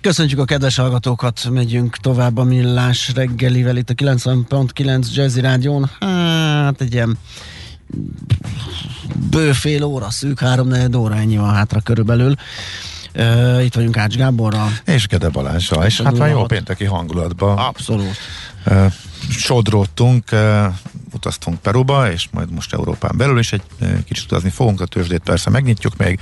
Köszöntjük a kedves hallgatókat, megyünk tovább a millás reggelivel itt a 90.9 Jazzy Rádión. Hát egy ilyen bőfél óra, szűk három óra, ennyi van hátra körülbelül. Uh, itt vagyunk Ács Gáborral. És Gede Balázsra, és hát már jó pénteki hangulatban. Abszolút. Sodródtunk, utaztunk Peruba, és majd most Európán belül is egy kicsit utazni fogunk, a tőzsdét persze megnyitjuk még,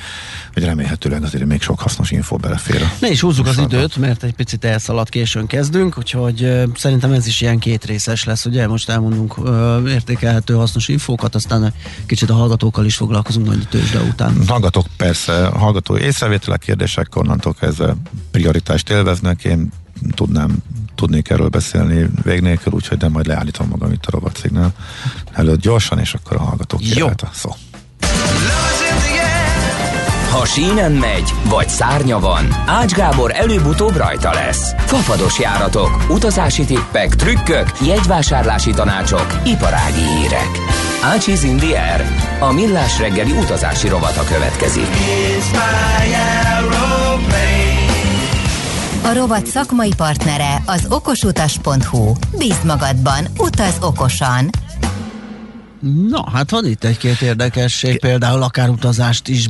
hogy remélhetőleg azért még sok hasznos info belefér. Ne is húzzuk az időt, mert egy picit elszaladt későn kezdünk, úgyhogy szerintem ez is ilyen két részes lesz, ugye most elmondunk értékelhető hasznos infókat, aztán kicsit a hallgatókkal is foglalkozunk majd a tőzsde után. Hallgatók persze, hallgató észrevételek, kérdések, onnantól kezdve prioritást élveznek, én tudnám tudnék erről beszélni vég nélkül, úgyhogy nem majd leállítom magam itt a rovatszignál előtt gyorsan, és akkor a hallgatók jöhet a szó. Ha sínen megy, vagy szárnya van, Ács Gábor előbb-utóbb rajta lesz. Fafados járatok, utazási tippek, trükkök, jegyvásárlási tanácsok, iparági hírek. Ácsiz Indier, a millás reggeli utazási rovata következik. A rovat szakmai partnere az okosutas.hu. Bízd magadban, utaz okosan! Na, hát van itt egy-két érdekesség, például akár utazást is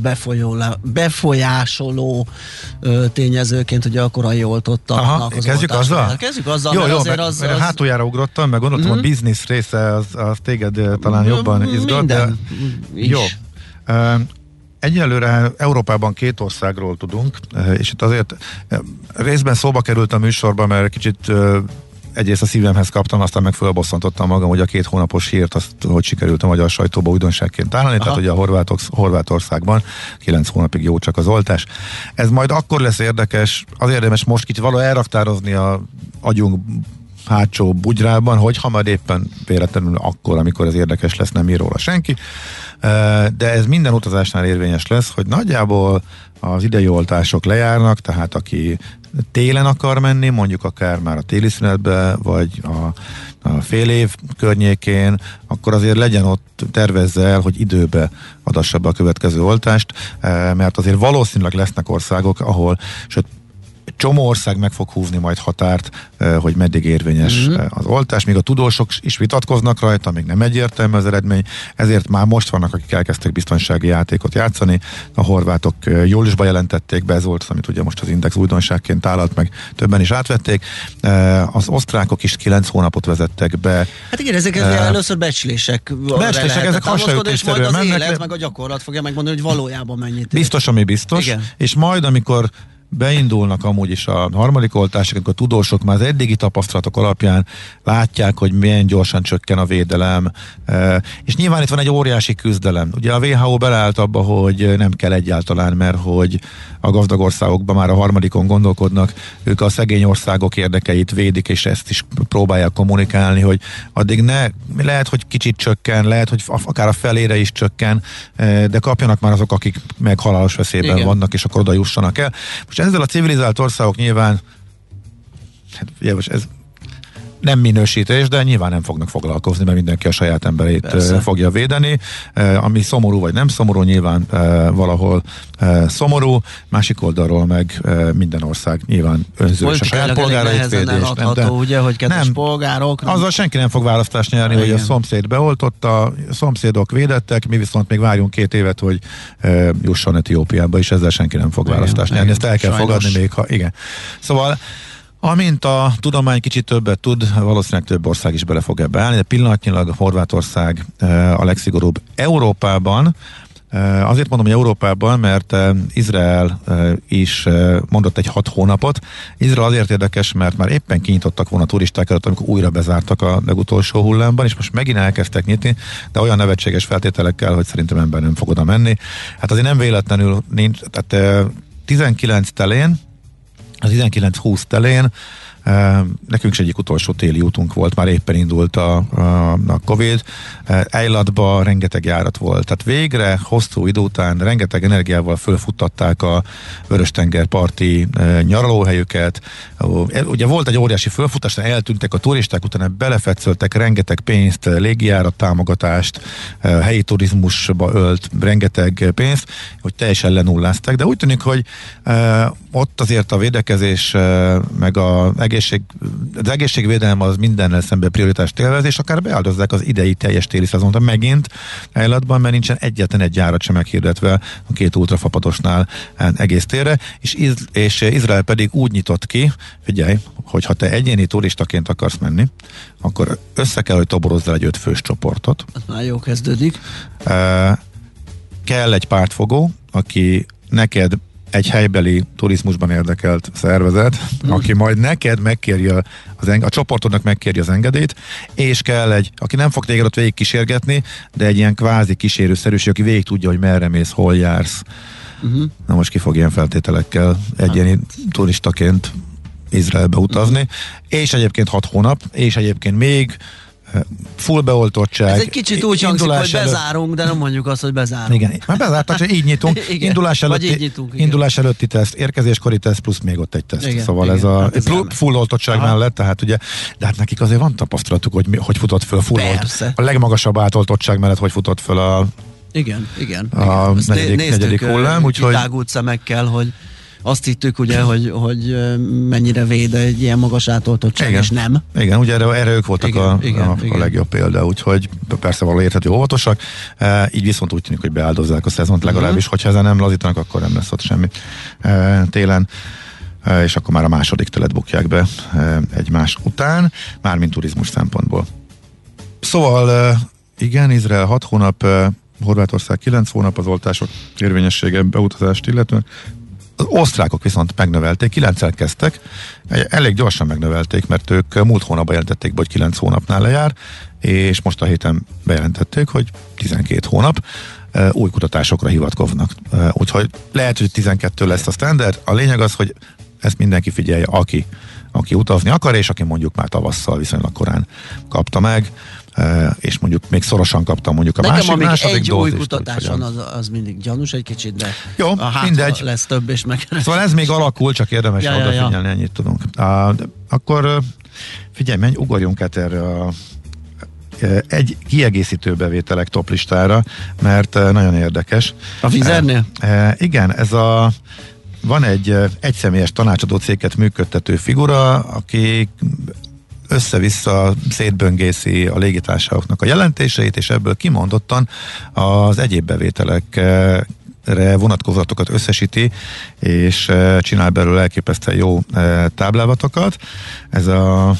befolyásoló ö, tényezőként, hogy a korai oltottaknak az kezdjük azzal? Kezdjük azzal, jó, mert jó, azért meg, az, az... hátuljára ugrottam, meg gondoltam mm-hmm. a biznisz része az, az téged talán jobban izgat. Minden de... is. Jó. Egyelőre Európában két országról tudunk, és itt azért részben szóba került a műsorban, mert kicsit egyrészt a szívemhez kaptam, aztán meg fölbosszantottam magam, hogy a két hónapos hírt, azt, hogy sikerült a magyar sajtóba újdonságként találni, Aha. tehát hogy a Horvátok, Horvátországban kilenc hónapig jó csak az oltás. Ez majd akkor lesz érdekes, az érdemes most kicsit való elraktározni a agyunk hátsó bugyrában, hogy ha majd éppen véletlenül akkor, amikor ez érdekes lesz, nem ír róla senki. De ez minden utazásnál érvényes lesz, hogy nagyjából az idei oltások lejárnak, tehát aki télen akar menni, mondjuk akár már a téli szünetbe, vagy a, a fél év környékén, akkor azért legyen ott, tervezze el, hogy időbe adassa be a következő oltást, mert azért valószínűleg lesznek országok, ahol, sőt csomó ország meg fog húzni majd határt, hogy meddig érvényes mm-hmm. az oltás, még a tudósok is vitatkoznak rajta, még nem egyértelmű az eredmény, ezért már most vannak, akik elkezdtek biztonsági játékot játszani. A horvátok júliusban jelentették be, ez volt, amit ugye most az Index újdonságként állalt, meg többen is átvették. Az osztrákok is kilenc hónapot vezettek be. Hát igen, ezek uh, először becslések. Becslések, ezek az mennek. élet, meg a gyakorlat fogja megmondani, hogy valójában mennyit. Biztos, ami biztos. Igen. És majd, amikor beindulnak amúgy is a harmadik oltások, amikor a tudósok már az eddigi tapasztalatok alapján látják, hogy milyen gyorsan csökken a védelem, és nyilván itt van egy óriási küzdelem. Ugye a WHO beleállt abba, hogy nem kell egyáltalán, mert hogy a gazdag országokban már a harmadikon gondolkodnak, ők a szegény országok érdekeit védik, és ezt is próbálják kommunikálni, hogy addig ne, lehet, hogy kicsit csökken, lehet, hogy akár a felére is csökken, de kapjanak már azok, akik meg halálos veszélyben Igen. vannak, és akkor oda jussanak el. Most most ezzel a civilizált országok nyilván, hát ugye most ez nem minősítés, de nyilván nem fognak foglalkozni, mert mindenki a saját emberét Persze. fogja védeni. Ami szomorú vagy nem szomorú, nyilván valahol szomorú, másik oldalról meg minden ország nyilván önző és a saját polgárait védi. Nem, de, ugye, hogy kedves nem, polgárok. Nem. Azzal senki nem fog választást nyerni, Igen. hogy a szomszéd beoltotta, a szomszédok védettek, mi viszont még várjunk két évet, hogy jusson Etiópiába, és ezzel senki nem fog Igen. választást nyerni. Ezt el kell Sajnos. fogadni még, ha igen. Szóval Amint a tudomány kicsit többet tud, valószínűleg több ország is bele fog ebbe állni, de pillanatnyilag Horvátország eh, a legszigorúbb Európában. Eh, azért mondom, hogy Európában, mert eh, Izrael is mondott egy hat hónapot. Izrael azért érdekes, mert már éppen kinyitottak volna a turisták előtt, amikor újra bezártak a legutolsó hullámban, és most megint elkezdtek nyitni, de olyan nevetséges feltételekkel, hogy szerintem ember nem fog oda menni. Hát azért nem véletlenül nincs, tehát 19 telén, az 19-20 telén Nekünk is egyik utolsó téli útunk volt, már éppen indult a, a, Covid. Ejlatba rengeteg járat volt. Tehát végre, hosszú idő után rengeteg energiával fölfuttatták a Vörös-tenger parti nyaralóhelyüket. Ugye volt egy óriási fölfutás, eltűntek a turisták, utána belefetszöltek rengeteg pénzt, légijárat támogatást, helyi turizmusba ölt rengeteg pénzt, hogy teljesen lenullázták, de úgy tűnik, hogy ott azért a védekezés, meg a egészség, az egészségvédelem az mindennel szemben prioritást élvez, és akár beáldozzák az idei teljes téli szezont megint állatban, mert nincsen egyetlen egy járat sem meghirdetve a két ultrafapadosnál egész térre, és, Iz- és Izrael pedig úgy nyitott ki, figyelj, hogy ha te egyéni turistaként akarsz menni, akkor össze kell, hogy toborozzál egy ötfős csoportot. Már jó kezdődik. Uh, kell egy pártfogó, aki neked egy helybeli turizmusban érdekelt szervezet, mm. aki majd neked megkéri a, az eng- a csoportodnak megkéri az engedélyt, és kell egy, aki nem fog téged ott végig kísérgetni, de egy ilyen kvázi kísérőszerűség, aki végig tudja, hogy merre mész, hol jársz. Uh-huh. Na most ki fog ilyen feltételekkel egyéni hát. turistaként Izraelbe utazni, uh-huh. és egyébként hat hónap, és egyébként még full beoltottság. Ez egy kicsit úgy hangzik, hogy előtt... bezárunk, de nem mondjuk azt, hogy bezárunk. Igen, már bezártak, csak így nyitunk. igen, indulás, előtti, így nyitunk, igen. indulás előtti teszt, érkezéskori teszt, plusz még ott egy teszt. Igen, szóval igen, ez a hát ez full oltottság Aha. mellett, tehát ugye, de hát nekik azért van tapasztalatuk, hogy hogy futott föl a full olt, a legmagasabb átoltottság mellett, hogy futott föl a igen, igen. A igen. negyedik, negyedik hullám, úgyhogy... Szemekkel, hogy azt hittük ugye, hogy, hogy mennyire véd egy ilyen magas átoltottság, igen. és nem. Igen, ugye erre, erre ők voltak igen, a, igen, a, igen. a legjobb példa, úgyhogy persze való érthető óvatosak, e, így viszont úgy tűnik, hogy beáldozzák a szezont legalábbis, uh-huh. hogyha ezen nem lazítanak, akkor nem lesz ott semmi e, télen e, és akkor már a második telet bukják be e, egymás után, mármint turizmus szempontból. Szóval igen, Izrael 6 hónap, Horvátország 9 hónap az oltások érvényessége beutazást illetően, az osztrákok viszont megnövelték, 9 kezdtek, elég gyorsan megnövelték, mert ők múlt hónapban jelentették hogy 9 hónapnál lejár, és most a héten bejelentették, hogy 12 hónap új kutatásokra hivatkoznak. Úgyhogy lehet, hogy 12 lesz a standard. A lényeg az, hogy ezt mindenki figyelje, aki, aki utazni akar, és aki mondjuk már tavasszal viszonylag korán kapta meg és mondjuk még szorosan kaptam mondjuk a Nekem másik, második egy új kutatáson az, az mindig gyanús egy kicsit, de Jó, a mindegy. lesz több és meg. Szóval ez még alakul, csak érdemes ja, odafigyelni, ja, ja. ennyit tudunk. Uh, akkor figyelj, menj, ugorjunk át erre a egy kiegészítő bevételek toplistára, mert nagyon érdekes. A Fizernél? Uh, igen, ez a van egy egyszemélyes tanácsadó céget működtető figura, aki össze-vissza szétböngészi a légitársaságoknak a jelentéseit, és ebből kimondottan az egyéb bevételekre vonatkozatokat összesíti, és eh, csinál belőle elképesztően jó eh, táblázatokat. Ez a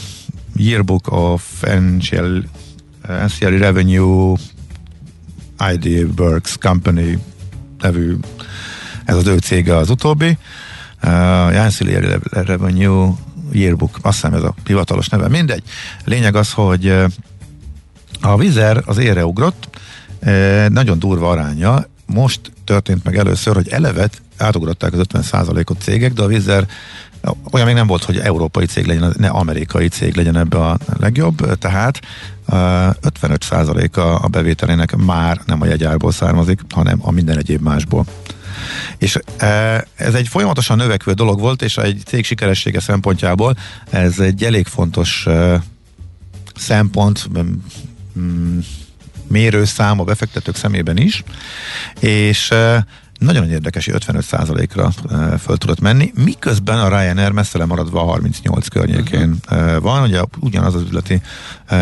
Yearbook of Ancillary Revenue ID Works Company nevű ez az ő cége az utóbbi. Uh, Ancillary Revenue Yearbook, azt hiszem ez a hivatalos neve, mindegy. Lényeg az, hogy a Vizer az ére ugrott, nagyon durva aránya, most történt meg először, hogy elevet átugrották az 50%-ot cégek, de a Vizer olyan még nem volt, hogy európai cég legyen, ne amerikai cég legyen ebbe a legjobb, tehát 55%-a a bevételének már nem a jegyárból származik, hanem a minden egyéb másból. És e, ez egy folyamatosan növekvő dolog volt, és egy cég sikeressége szempontjából ez egy elég fontos e, szempont, mérőszám a befektetők szemében is, és e, nagyon érdekes, hogy 55%-ra e, föl tudott menni, miközben a Ryanair messze maradva a 38 környékén uh-huh. van, ugye ugyanaz az üzleti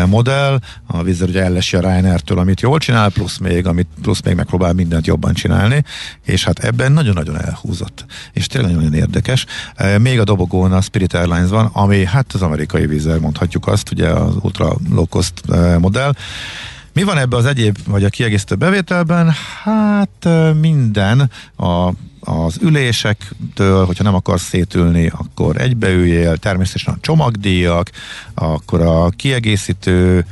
modell, a Wizard ugye ellesi a Ryanair-től, amit jól csinál, plusz még, amit, plusz még megpróbál mindent jobban csinálni, és hát ebben nagyon-nagyon elhúzott, és tényleg nagyon érdekes. Még a dobogón a Spirit Airlines van, ami hát az amerikai Wizard, mondhatjuk azt, ugye az ultra low cost modell, mi van ebbe az egyéb, vagy a kiegészítő bevételben? Hát minden a az ülésektől, hogyha nem akarsz szétülni, akkor egybeüljél, természetesen a csomagdíjak, akkor a kiegészítő,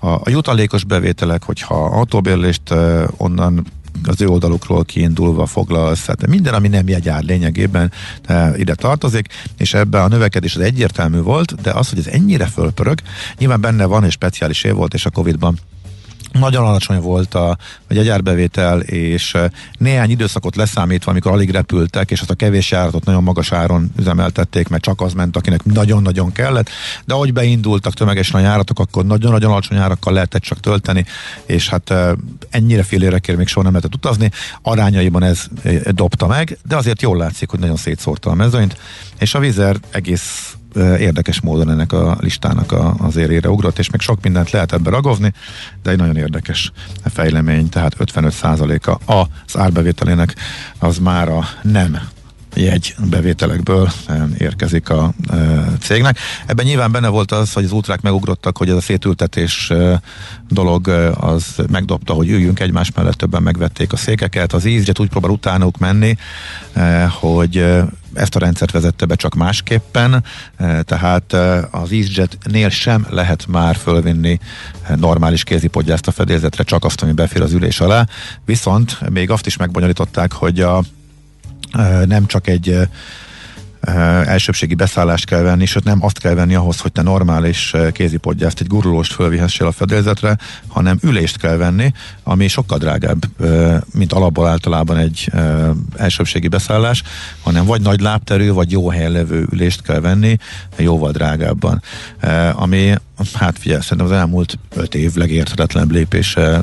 a, a jutalékos bevételek, hogyha autóbérlést onnan az ő oldalukról kiindulva foglal össze. Tehát minden, ami nem jegyár lényegében ide tartozik, és ebben a növekedés az egyértelmű volt, de az, hogy ez ennyire fölpörög, nyilván benne van, és speciális év volt, és a Covid-ban nagyon alacsony volt a, a jegyárbevétel, és néhány időszakot leszámítva, amikor alig repültek, és azt a kevés járatot nagyon magas áron üzemeltették, mert csak az ment, akinek nagyon-nagyon kellett, de ahogy beindultak tömegesen a járatok, akkor nagyon-nagyon alacsony árakkal lehetett csak tölteni, és hát ennyire félérekért még soha nem lehetett utazni, arányaiban ez dobta meg, de azért jól látszik, hogy nagyon szétszórta a mezőnyt, és a Vizer egész érdekes módon ennek a listának a, az érére ugrott, és még sok mindent lehet ebbe ragozni, de egy nagyon érdekes fejlemény, tehát 55%-a az árbevételének az már a nem jegy bevételekből érkezik a cégnek. Ebben nyilván benne volt az, hogy az útrák megugrottak, hogy ez a szétültetés dolog az megdobta, hogy üljünk egymás mellett, többen megvették a székeket. Az EasyJet úgy próbál utánuk menni, hogy ezt a rendszert vezette be csak másképpen, e, tehát e, az EasyJet-nél sem lehet már fölvinni normális kézipodgyászt a fedélzetre, csak azt, ami befér az ülés alá. Viszont még azt is megbonyolították, hogy a nem csak egy elsőbségi beszállást kell venni, sőt nem azt kell venni ahhoz, hogy te normális kézipodgyászt, egy gurulóst fölvihessél a fedélzetre, hanem ülést kell venni, ami sokkal drágább, mint alapból általában egy elsőbségi beszállás, hanem vagy nagy lábterű, vagy jó helyen levő ülést kell venni, jóval drágábban. Ami, hát figyelj, szerintem az elmúlt öt év legérthetetlenebb lépése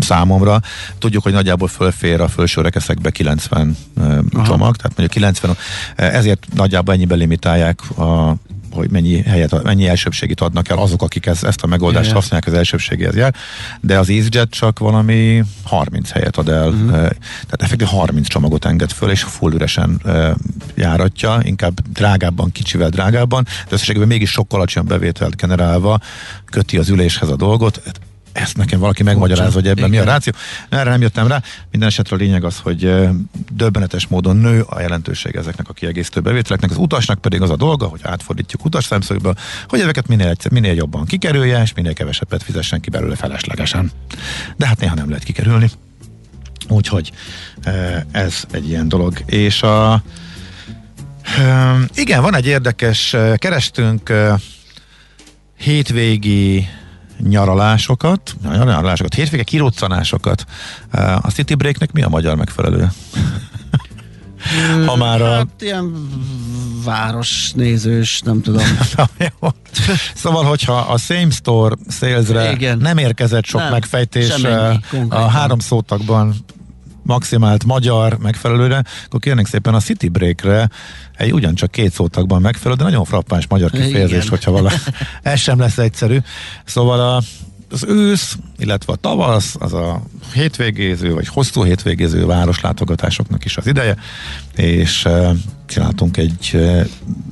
számomra. Tudjuk, hogy nagyjából fölfér a felső rekeszekbe 90 Aha. csomag, tehát mondjuk 90, ezért nagyjából ennyiben limitálják a hogy mennyi helyet, mennyi elsőbségit adnak el azok, akik ez, ezt a megoldást yeah. használják, az elsőbségéhez jár, de az EasyJet csak valami 30 helyet ad el, uh-huh. tehát effektív 30 csomagot enged föl, és full üresen járatja, inkább drágábban, kicsivel drágábban, de összességében mégis sokkal alacsonyabb bevételt generálva köti az üléshez a dolgot, ezt nekem valaki megmagyarázza, hogy ebben Igen. mi a ráció. Erre nem jöttem rá. Minden esetre a lényeg az, hogy döbbenetes módon nő a jelentőség ezeknek a kiegészítő bevételeknek. Az utasnak pedig az a dolga, hogy átfordítjuk utas szemszögből, hogy ezeket minél, minél jobban kikerülje, és minél kevesebbet fizessen ki belőle feleslegesen. De hát néha nem lehet kikerülni. Úgyhogy ez egy ilyen dolog. És a igen, van egy érdekes, kerestünk hétvégi nyaralásokat, nyaralásokat, hétvége kiruccanásokat. A City Breaknek mi a magyar megfelelő? ha már a... Hát ilyen városnézős, nem tudom. szóval, hogyha a same store salesre Igen. nem érkezett sok nem, megfejtés a három szótakban maximált magyar megfelelőre, akkor kérnénk szépen a City Breakre egy ugyancsak két szótakban megfelelő, de nagyon frappáns magyar kifejezés, Igen. hogyha vala. Ez sem lesz egyszerű. Szóval a, az ősz, illetve a tavasz, az a hétvégéző, vagy hosszú hétvégéző városlátogatásoknak is az ideje, és uh, csináltunk egy uh,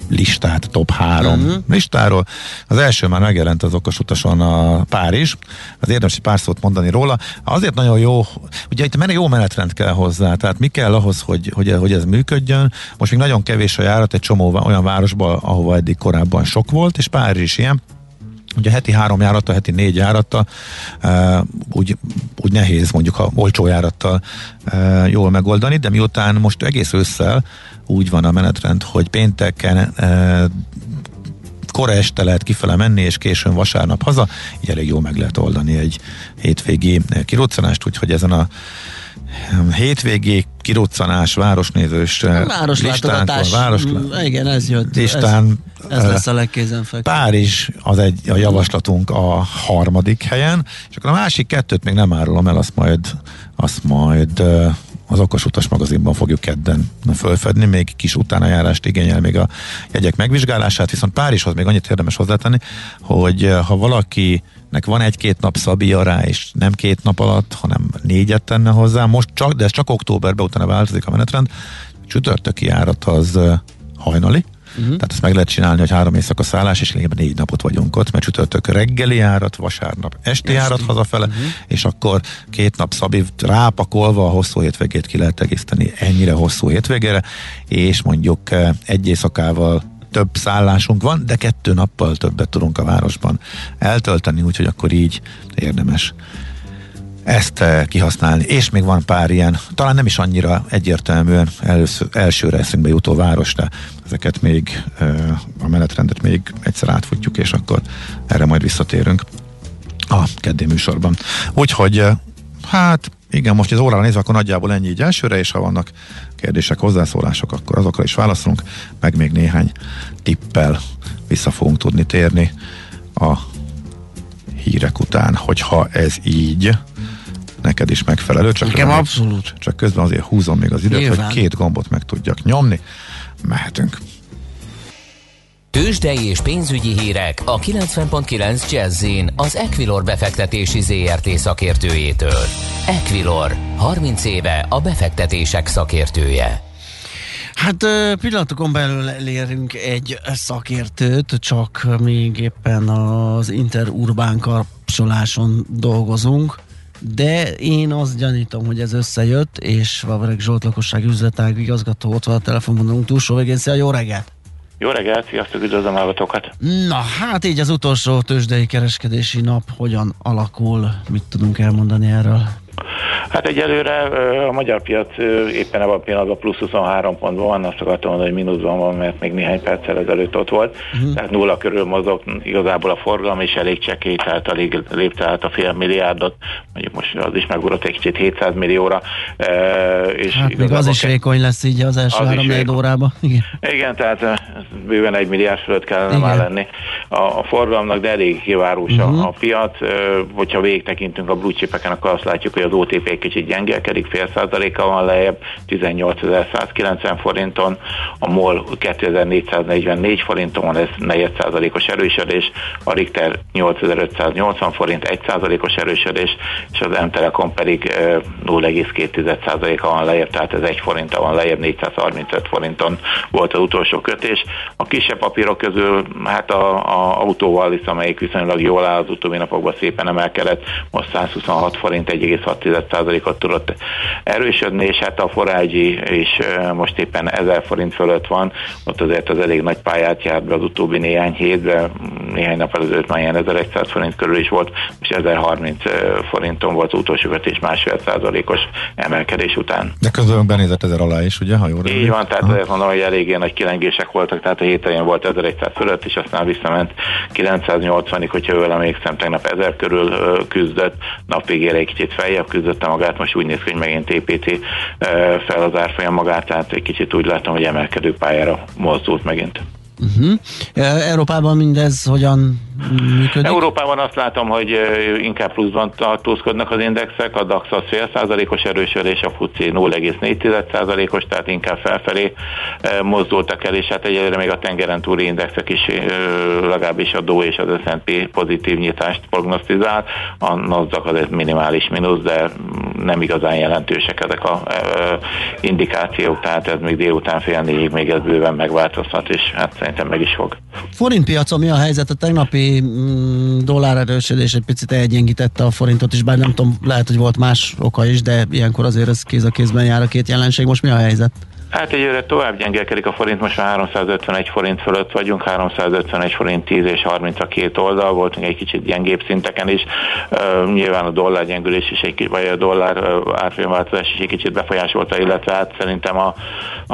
listát, top három uh-huh. listáról. Az első már megjelent az okos utason a Párizs, az érdemes egy pár szót mondani róla. Azért nagyon jó, ugye itt menne jó menetrend kell hozzá, tehát mi kell ahhoz, hogy, hogy, hogy ez működjön. Most még nagyon kevés a járat egy csomó olyan városban, ahova eddig korábban sok volt, és Párizs is ilyen Ugye heti három járata, heti négy járata, uh, úgy, úgy nehéz mondjuk a olcsó járattal uh, jól megoldani, de miután most egész ősszel úgy van a menetrend, hogy pénteken uh, kora este lehet kifele menni, és későn vasárnap haza, így elég jól meg lehet oldani egy hétvégi kiruccanást, úgyhogy ezen a hétvégi kiruccanás, városnézős városlátogatás, város, igen, ez jött. Listán, ez, ez lesz a legkézenfekvőbb. Párizs az egy a javaslatunk a harmadik helyen, és akkor a másik kettőt még nem árulom el, azt majd, azt majd az Okos Utas magazinban fogjuk kedden fölfedni, még kis utánajárást igényel még a jegyek megvizsgálását, viszont Párizshoz még annyit érdemes hozzátenni, hogy ha valaki nek van egy-két nap szabia rá, és nem két nap alatt, hanem négyet tenne hozzá, most csak, de ez csak októberben, utána változik a menetrend, csütörtöki járat az hajnali, Uh-huh. Tehát ezt meg lehet csinálni, hogy három éjszaka szállás, és lényegében négy napot vagyunk ott, mert csütörtök reggeli járat, vasárnap esti, esti. járat hazafele, uh-huh. és akkor két nap szabi rápakolva a hosszú hétvégét ki lehet egészteni ennyire hosszú hétvégére, és mondjuk egy éjszakával több szállásunk van, de kettő nappal többet tudunk a városban eltölteni, úgyhogy akkor így érdemes ezt kihasználni. És még van pár ilyen, talán nem is annyira egyértelműen először, elsőre eszünkbe jutó város, ezeket még a menetrendet még egyszer átfutjuk, és akkor erre majd visszatérünk a keddi műsorban. Úgyhogy hát igen, most az órára nézve, akkor nagyjából ennyi így elsőre, és ha vannak kérdések, hozzászólások, akkor azokra is válaszolunk, meg még néhány tippel vissza fogunk tudni térni a hírek után, hogyha ez így neked is megfelelő. Csak Nekem abszolút. Csak közben azért húzom még az időt, Nyilván. hogy két gombot meg tudjak nyomni. Mehetünk. Tőzsdei és pénzügyi hírek a 90.9 jazz az Equilor befektetési ZRT szakértőjétől. Equilor, 30 éve a befektetések szakértője. Hát pillanatokon belül elérünk egy szakértőt, csak még éppen az interurbán kapcsoláson dolgozunk, de én azt gyanítom, hogy ez összejött, és Vavreg Zsolt lakosság üzletág igazgató ott van a telefonvonalunk túlsó végén. Szia, jó reggelt! Jó reggelt, sziasztok, üdvözlöm hallgatókat! Na, hát így az utolsó tőzsdei kereskedési nap hogyan alakul, mit tudunk elmondani erről? Hát egyelőre a magyar piac éppen ebben a pillanatban plusz 23 pontban van, azt akartam mondani, hogy mínuszban van, mert még néhány perccel ezelőtt ott volt. Uh-huh. Tehát nulla körül mozog igazából a forgalom, és elég csekély, tehát alig lépte át a fél milliárdot, mondjuk most az is megugrott egy kicsit 700 millióra. És hát még az is vékony lesz így az első három órában. Igen. Igen, tehát bőven egy milliárd fölött kellene Igen. már lenni a, a forgalomnak, de elég kivárós uh-huh. a, piac. Hogyha végig tekintünk a blue chipeken, akkor azt látjuk, hogy az OTP egy kicsit gyengélkedik, fél százaléka van lejjebb, 18.190 forinton, a MOL 2444 forinton van, ez 4 százalékos erősödés, a Richter 8580 forint, 1 százalékos erősödés, és az M-Telekom pedig 0,2 százaléka van lejjebb, tehát ez 1 forinta van lejjebb, 435 forinton volt az utolsó kötés. A kisebb papírok közül hát a, a autóval is, amelyik viszonylag jól áll az utóbbi napokban szépen emelkedett, most 126 forint, 1,6 százalékot tudott erősödni, és hát a forágyi is most éppen 1000 forint fölött van, ott azért az elég nagy pályát járt be az utóbbi néhány hétben, néhány nap előtt már ilyen 1100 forint körül is volt, és 1030 forinton volt az utolsó és másfél százalékos emelkedés után. De közben benézett ezer alá is, ugye, ha jól Így van, tehát azért mondom, hogy eléggé nagy kilengések voltak, tehát a héten volt 1100 fölött, és aztán visszament 980-ig, hogyha jól emlékszem, tegnap 1000 körül küzdött, napvégére egy kicsit feljebb küzdött, magát, most úgy néz ki, hogy megint építi fel az árfolyam magát, tehát egy kicsit úgy látom, hogy emelkedő pályára mozdult megint. Uh-huh. Európában mindez hogyan működik? Európában azt látom, hogy inkább pluszban tartózkodnak az indexek, a DAX az fél százalékos erősödés, a FUCI 0,4 százalékos, tehát inkább felfelé mozdultak el, és hát egyelőre még a tengeren túli indexek is legalábbis a DO és az S&P pozitív nyitást prognosztizál, a NASDAQ az egy minimális mínusz, de nem igazán jelentősek ezek a indikációk, tehát ez még délután fél négyig még ez bőven megváltozhat, és hát szerintem meg is fog. Forint piacon mi a helyzet? A tegnapi mm, dollár erősödés egy picit elgyengítette a forintot is, bár nem tudom, lehet, hogy volt más oka is, de ilyenkor azért ez kéz a kézben jár a két jelenség. Most mi a helyzet? Hát egyőre tovább gyengelkedik a forint, most már 351 forint fölött vagyunk, 351 forint 10 és 30 a két oldal, voltunk egy kicsit gyengébb szinteken is. Uh, nyilván a dollár gyengülés is egy vagy a dollár uh, árfolyamváltozás is egy kicsit befolyásolta, illetve hát szerintem a,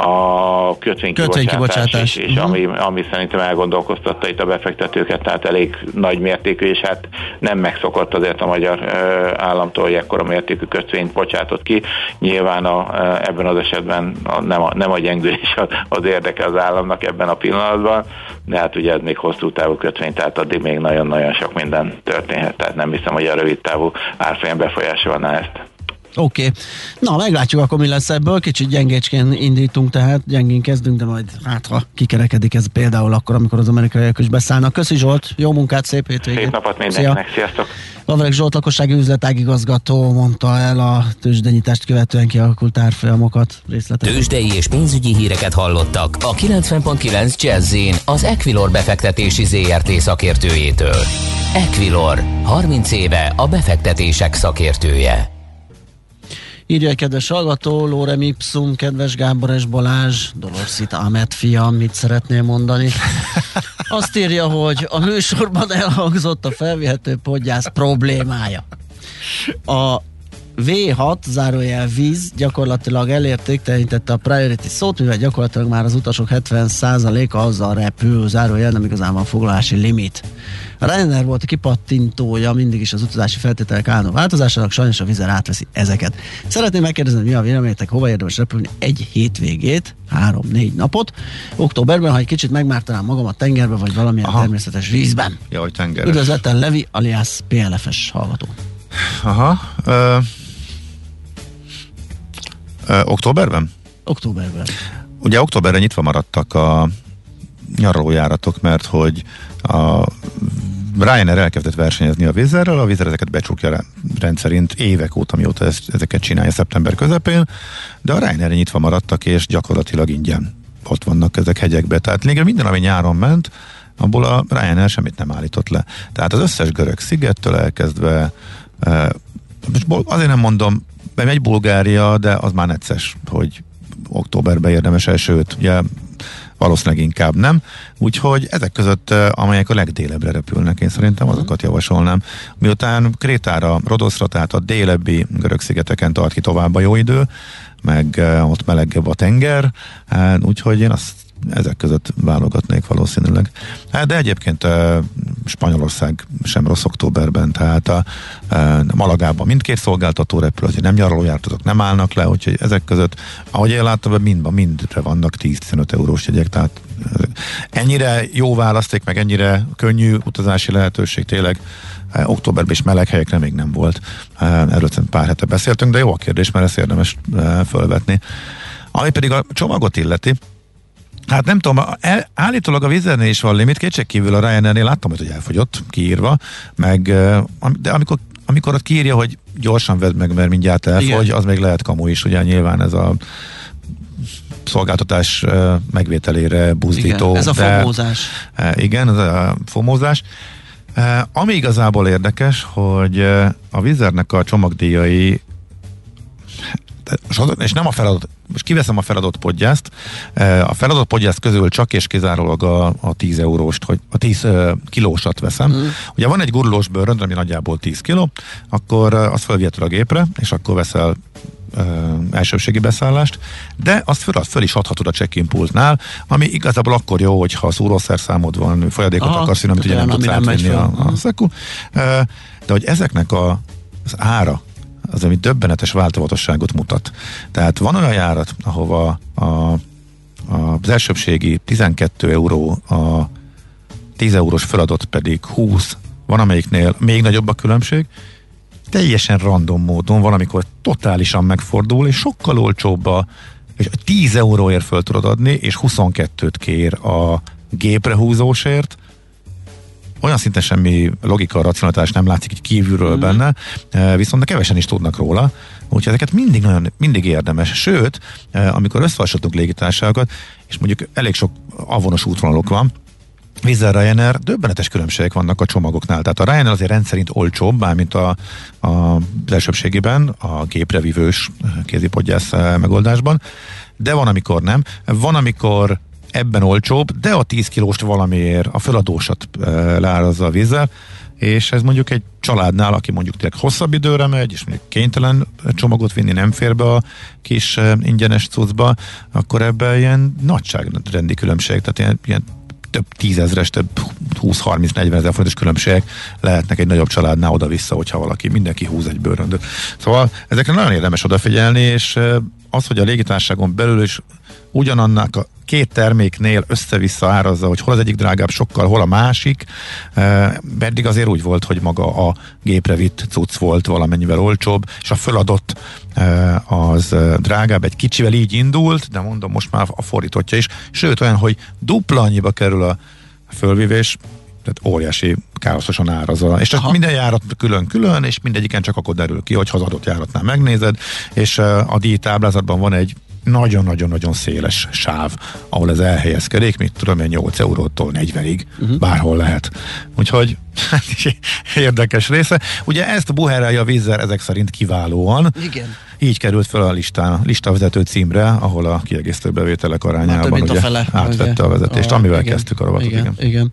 a kötvénykibocsátás is, és uh-huh. ami, ami szerintem elgondolkoztatta itt a befektetőket, tehát elég nagy mértékű, és hát nem megszokott azért a magyar uh, államtól, hogy ekkora mértékű kötvényt bocsátott ki. Nyilván a, ebben az esetben a, nem a, nem a gyengülés az érdeke az államnak ebben a pillanatban, de hát ugye ez még hosszú távú kötvény, tehát addig még nagyon-nagyon sok minden történhet, tehát nem hiszem, hogy a rövid távú árfolyam befolyásolná ezt. Oké. Okay. Na, meglátjuk akkor mi lesz ebből. Kicsit gyengécskén indítunk, tehát gyengén kezdünk, de majd hát ha kikerekedik ez például akkor, amikor az amerikaiak is beszállnak. Köszi Zsolt, jó munkát, szép hétvégét. Szép napot mindenkinek, Szia. sziasztok. Vavreg Zsolt lakossági üzletágigazgató mondta el a tőzsdenyitást követően kialakult árfolyamokat részletesen. Tőzsdei és pénzügyi híreket hallottak a 90.9 jazz az Equilor befektetési ZRT szakértőjétől. Equilor, 30 éve a befektetések szakértője. Írja egy kedves hallgató, Lórem Ipsum, kedves Gábor és Balázs, Dolorszit Ahmet fia, mit szeretnél mondani? Azt írja, hogy a műsorban elhangzott a felvihető podgyász problémája. A V6 zárójel víz gyakorlatilag elérték, tekintette a priority szót, mivel gyakorlatilag már az utasok 70%-a azzal repül, zárójel nem igazán van foglalási limit. A Ryanair volt a kipattintója mindig is az utazási feltételek álló változásának, sajnos a vizer átveszi ezeket. Szeretném megkérdezni, mi a véleményetek, hova érdemes repülni egy hétvégét, három-négy napot. Októberben, ha egy kicsit megmártanám magam a tengerbe, vagy valamilyen Aha. természetes vízben. Ja, hogy tengeres. Üdvözlettel Levi, alias PLFS hallgató. Aha. Ö, ö, októberben? Októberben. Ugye októberre nyitva maradtak a nyaralójáratok, mert hogy a Ryanair elkezdett versenyezni a vízerrel, a vízer ezeket becsukja rendszerint évek óta, mióta ezt, ezeket csinálja szeptember közepén, de a Ryanair nyitva maradtak, és gyakorlatilag ingyen ott vannak ezek hegyekbe. Tehát lényegében minden, ami nyáron ment, abból a Ryanair semmit nem állított le. Tehát az összes görög szigettől elkezdve, eh, azért nem mondom, megy Bulgária, de az már necces, hogy októberben érdemes el, sőt, ugye valószínűleg inkább nem. Úgyhogy ezek között, eh, amelyek a legdélebbre repülnek, én szerintem azokat javasolnám. Miután Krétára, Rodoszra, tehát a délebbi görög szigeteken tart ki tovább a jó idő, meg eh, ott melegebb a tenger, eh, úgyhogy én azt ezek között válogatnék valószínűleg. Hát, de egyébként Spanyolország sem rossz októberben, tehát a, a Malagában mindkét szolgáltató repül, hogy nem nyaralójártatok, nem állnak le, úgyhogy ezek között, ahogy én láttam, mind, mindre vannak 10-15 eurós jegyek, tehát ennyire jó választék, meg ennyire könnyű utazási lehetőség tényleg októberben is meleg helyekre még nem volt. Erről pár hete beszéltünk, de jó a kérdés, mert ezt érdemes fölvetni. Ami pedig a csomagot illeti, Hát nem tudom, el, állítólag a vizernél is van limit, kétség kívül a Ryanairnél láttam, hogy elfogyott, kiírva, meg, de amikor, amikor ott kiírja, hogy gyorsan vedd meg, mert mindjárt elfogy, Igen. az még lehet kamu is, ugye nyilván ez a szolgáltatás megvételére buzdító. Igen, ez a de, fomózás. Igen, ez a fomózás. Ami igazából érdekes, hogy a vizernek a csomagdíjai és nem a feladat, most kiveszem a feladott podgyászt, e, a feladott podgyászt közül csak és kizárólag a, a 10 euróst, hogy a 10 kilósat veszem. Mm. Ugye van egy gurulós bőrönd, ami nagyjából 10 kiló, akkor az felvihető a gépre, és akkor veszel elsőségi beszállást, de azt föl, azt föl is adhatod a check-in pultnál, ami igazából akkor jó, hogyha szúrószerszámod van, folyadékot Aha, akarsz, amit ugye nem tudsz átvenni a, a szekú. De hogy ezeknek a, az ára, az, ami döbbenetes változatosságot mutat. Tehát van olyan járat, ahova a, a, az elsőbségi 12 euró, a 10 eurós feladott pedig 20, van amelyiknél még nagyobb a különbség, teljesen random módon valamikor totálisan megfordul, és sokkal olcsóbb a és 10 euróért föl tudod adni, és 22-t kér a gépre húzósért, olyan szinten semmi logika, racionalitás nem látszik így kívülről mm. benne, e, viszont de kevesen is tudnak róla, úgyhogy ezeket mindig nagyon, mindig érdemes. Sőt, e, amikor összehasonlítunk légitársaságokat, és mondjuk elég sok avonos útvonalok van, Vizel Ryanair, döbbenetes különbségek vannak a csomagoknál. Tehát a Ryanair azért rendszerint olcsóbb, bármint a, a, az elsőbségében, a géprevívős kézipodgyász megoldásban, de van, amikor nem. Van, amikor ebben olcsóbb, de a 10 kilóst valamiért a feladósat e, leárazza a vízzel, és ez mondjuk egy családnál, aki mondjuk tényleg hosszabb időre megy, és mondjuk kénytelen csomagot vinni, nem fér be a kis ingyenes cuccba, akkor ebben ilyen nagyságrendi különbség, tehát ilyen, ilyen több tízezres, több 20-30-40 ezer forintos különbségek lehetnek egy nagyobb családnál oda-vissza, hogyha valaki, mindenki húz egy bőröndöt. Szóval ezekre nagyon érdemes odafigyelni, és az, hogy a légitárságon belül is ugyanannak a két terméknél össze-vissza árazza, hogy hol az egyik drágább sokkal, hol a másik, pedig azért úgy volt, hogy maga a gépre vitt cucc volt valamennyivel olcsóbb, és a föladott az drágább, egy kicsivel így indult, de mondom, most már a fordítottja is, sőt olyan, hogy dupla annyiba kerül a fölvívés, tehát óriási káoszosan árazza. És Aha. minden járat külön-külön, és mindegyiken csak akkor derül ki, hogy az adott járatnál megnézed, és a díj táblázatban van egy nagyon-nagyon-nagyon széles sáv, ahol ez elhelyezkedik, mit tudom én, 8 eurótól 40-ig, uh-huh. bárhol lehet. Úgyhogy érdekes része. Ugye ezt buherálja a vízzel ezek szerint kiválóan. Igen. így került fel a listán, listavezető címre, ahol a kiegészítő bevételek arányában mint a ugye, fele, átvette ugye. a vezetést, A- amivel igen, kezdtük a rovatot. Igen, Igen. igen.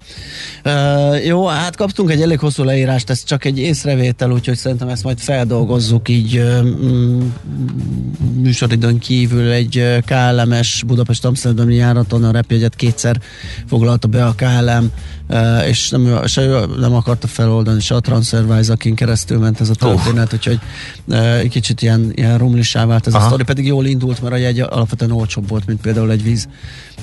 Uh, jó, hát kaptunk egy elég hosszú leírást, ez csak egy észrevétel, úgyhogy szerintem ezt majd feldolgozzuk így mm, műsoridőn kívül egy KLM-es Budapest Amsterdami járaton a repjegyet kétszer foglalta be a KLM, uh, és nem, se ő nem akarta feloldani, se a TransferWise, akin keresztül ment ez a történet, úgyhogy uh, egy kicsit ilyen, ilyen rumlissá vált ez Aha. a sztori, pedig jól indult, mert a jegy alapvetően olcsóbb volt, mint például egy víz.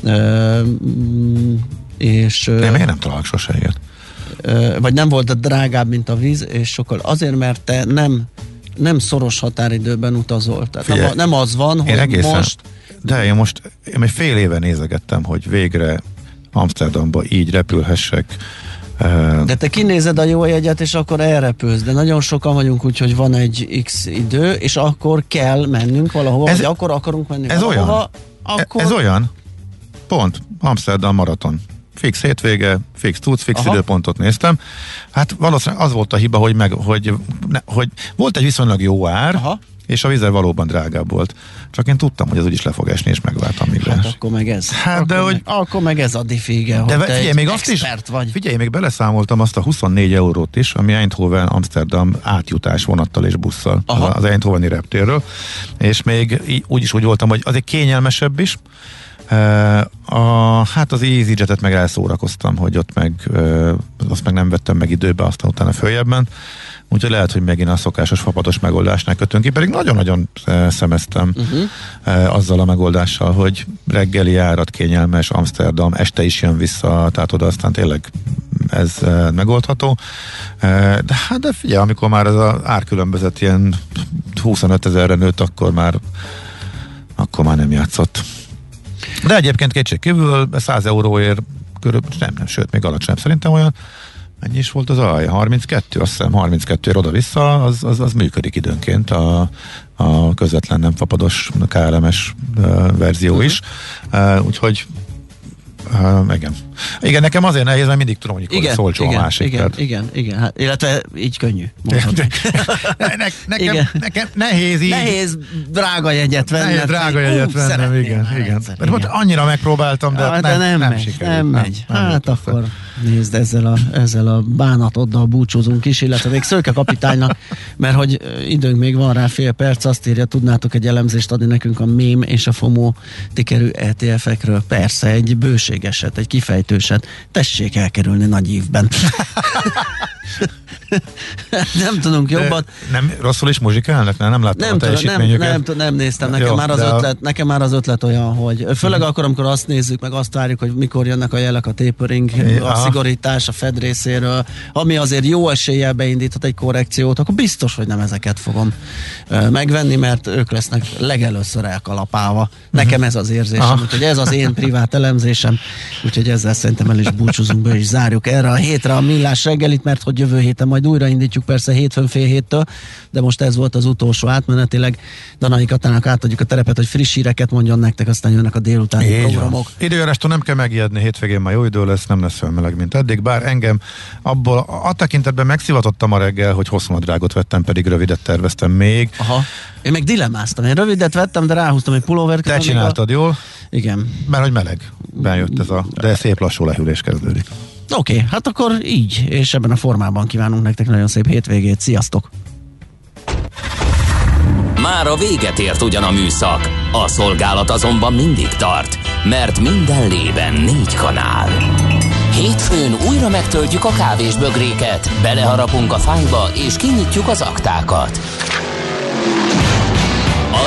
Uh, mm, és De miért nem találok sose ilyet? vagy nem volt drágább, mint a víz, és sokkal azért, mert te nem nem szoros határidőben utazol. Tehát nem, Figyelj, a- nem az van, hogy egészen, most de én most, én egy fél éve nézegettem, hogy végre Amsterdamba így repülhessek. Uh, De te kinézed a jó jegyet, és akkor elrepülsz. De nagyon sokan vagyunk úgy, hogy van egy X idő, és akkor kell mennünk valahova, Ez- vagy akkor akarunk menni ez valahova, olyan. akkor... Ez olyan. Pont. Amsterdam maraton. Fix hétvége, fix tudsz, fix Aha. időpontot néztem. Hát valószínűleg az volt a hiba, hogy, meg, hogy, ne, hogy volt egy viszonylag jó ár, Aha. És a vize valóban drágább volt. Csak én tudtam, hogy ez úgyis le fog esni, és megváltam még Hát akkor meg ez. Hát, akkor de meg, hogy- Akkor meg ez a diffége, De hogy te figyelj, egy még azt is, vagy. figyelj, még beleszámoltam azt a 24 eurót is, ami Eindhoven Amsterdam átjutás vonattal és busszal Aha. az Eindhoveni reptérről, és még í- úgy is úgy voltam, hogy azért kényelmesebb is, a, hát az EasyJet-et meg elszórakoztam, hogy ott meg uh, azt meg nem vettem meg időbe, aztán utána följebben. Úgyhogy lehet, hogy megint a szokásos fapados megoldásnál kötünk ki, pedig nagyon-nagyon uh, szemeztem uh-huh. uh, azzal a megoldással, hogy reggeli járat kényelmes, Amsterdam, este is jön vissza, tehát oda aztán tényleg ez uh, megoldható. De hát de figyelj, amikor már ez az árkülönbözet ilyen 25 ezerre nőtt, akkor már akkor már nem játszott. De egyébként kétség kívül 100 euróért körülbelül, nem, nem, sőt, még alacsonyabb szerintem olyan, mennyi is volt az alja? 32, azt hiszem 32 ér oda-vissza, az, az, az működik időnként a, a közvetlen nem fapados KLM-es uh, verzió uh-huh. is. Uh, úgyhogy Uh, igen. Igen, nekem azért nehéz, mert mindig tudom, hogy Igen, szólcsó igen, a másik. igen, tehát- igen, igen, hát, illetve így könnyű. ne, ne, nekem, Igen. nekem nehéz így. Nehéz drága jegyet venni. Nehéz drága jegyet vennem, igen, igen. Mert ott annyira megpróbáltam, de, de, nem, de nem, nem megy, sikerült. nem megy. nem hát jutott akkor nézd, ezzel a, ezzel a bánatoddal búcsúzunk is, illetve még Szőke kapitánynak, mert hogy időnk még van rá fél perc, azt írja, tudnátok egy elemzést adni nekünk a mém és a FOMO tikerű ETF-ekről. Persze, egy bőségeset, egy kifejtőset. Tessék elkerülni nagy évben. nem tudunk De jobban. Nem, rosszul is muzsikálnak? Nem, nem láttam Nem, a nem, teljesítményüket. nem, tudom, nem néztem, nekem, Jó, már az de a- Mhm. ötlet, nekem már az ötlet olyan, hogy főleg akkor, amikor azt nézzük, meg azt várjuk, hogy mikor jönnek a jelek, a tapering, a Aha. szigorítás a Fed részéről, ami azért jó eséllyel beindíthat egy korrekciót, akkor biztos, hogy nem ezeket fogom megvenni, mert ők lesznek legelőször elkalapálva. Nekem ez az érzésem, Mhm. Aha. úgyhogy ez az én privát elemzésem, úgyhogy ezzel szerintem el is búcsúzunk be, és zárjuk erre a hétre a millás reggelit, mert hogy jövő héten majd újraindítjuk persze hétfőn fél héttől, de most ez volt az utolsó átmenetileg. Danai Katának átadjuk a terepet, hogy friss híreket mondjon nektek, aztán jönnek a délutáni Így van. programok. Időjárástól nem kell megijedni, hétvégén már jó idő lesz, nem lesz olyan meleg, mint eddig, bár engem abból a tekintetben megszivatottam a reggel, hogy hosszúnadrágot vettem, pedig rövidet terveztem még. Aha. Én meg dilemmáztam. Én rövidet vettem, de ráhúztam egy pulóvert. Te csináltad jól, Igen. mert hogy meleg. Bejött ez a, de szép lassú lehűlés kezdődik. Oké, okay, hát akkor így, és ebben a formában kívánunk nektek nagyon szép hétvégét. Sziasztok! Már a véget ért ugyan a műszak, a szolgálat azonban mindig tart, mert minden lében négy kanál. Hétfőn újra megtöltjük a kávés bögréket, beleharapunk a fányba és kinyitjuk az aktákat.